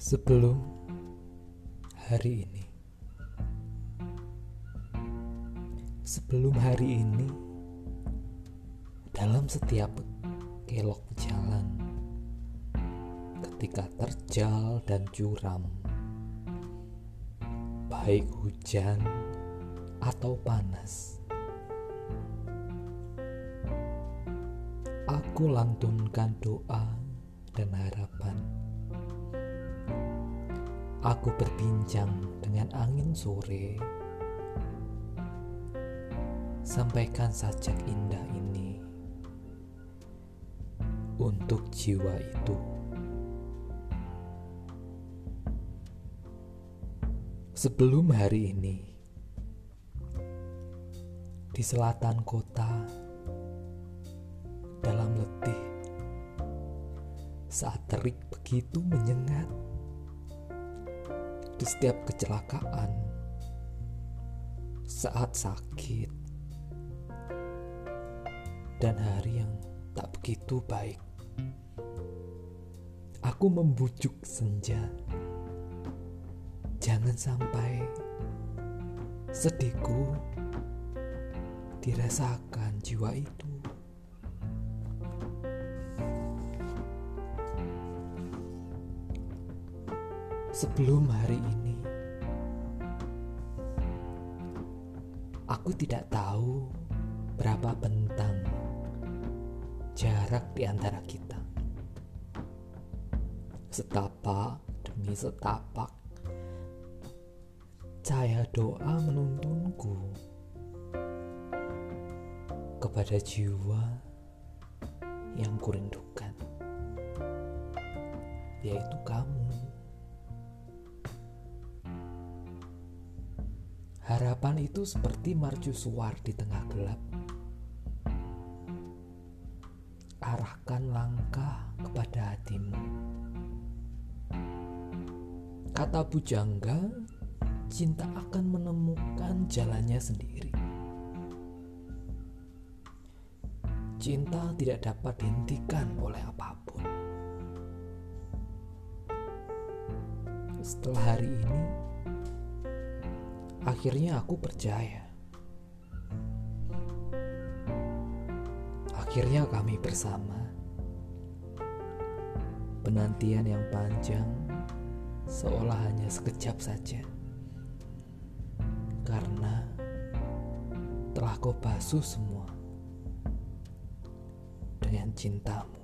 Sebelum hari ini, sebelum hari ini, dalam setiap kelok jalan, ketika terjal dan curam, baik hujan atau panas, aku lantunkan doa dan harapan Aku berbincang dengan angin sore. Sampaikan sajak indah ini untuk jiwa itu. Sebelum hari ini, di selatan kota, dalam letih, saat terik begitu menyengat di setiap kecelakaan, saat sakit, dan hari yang tak begitu baik. Aku membujuk senja, jangan sampai sedihku dirasakan jiwa itu. Sebelum hari ini. Aku tidak tahu berapa bentang jarak di antara kita. Setapak demi setapak, cahaya doa menuntunku kepada jiwa yang kurindukan, yaitu kamu. Harapan itu seperti mercusuar di tengah gelap. Arahkan langkah kepada hatimu. Kata bujangga, cinta akan menemukan jalannya sendiri. Cinta tidak dapat dihentikan oleh apa pun. Setelah hari ini, Akhirnya aku percaya. Akhirnya kami bersama. Penantian yang panjang seolah hanya sekejap saja. Karena telah kau basuh semua dengan cintamu.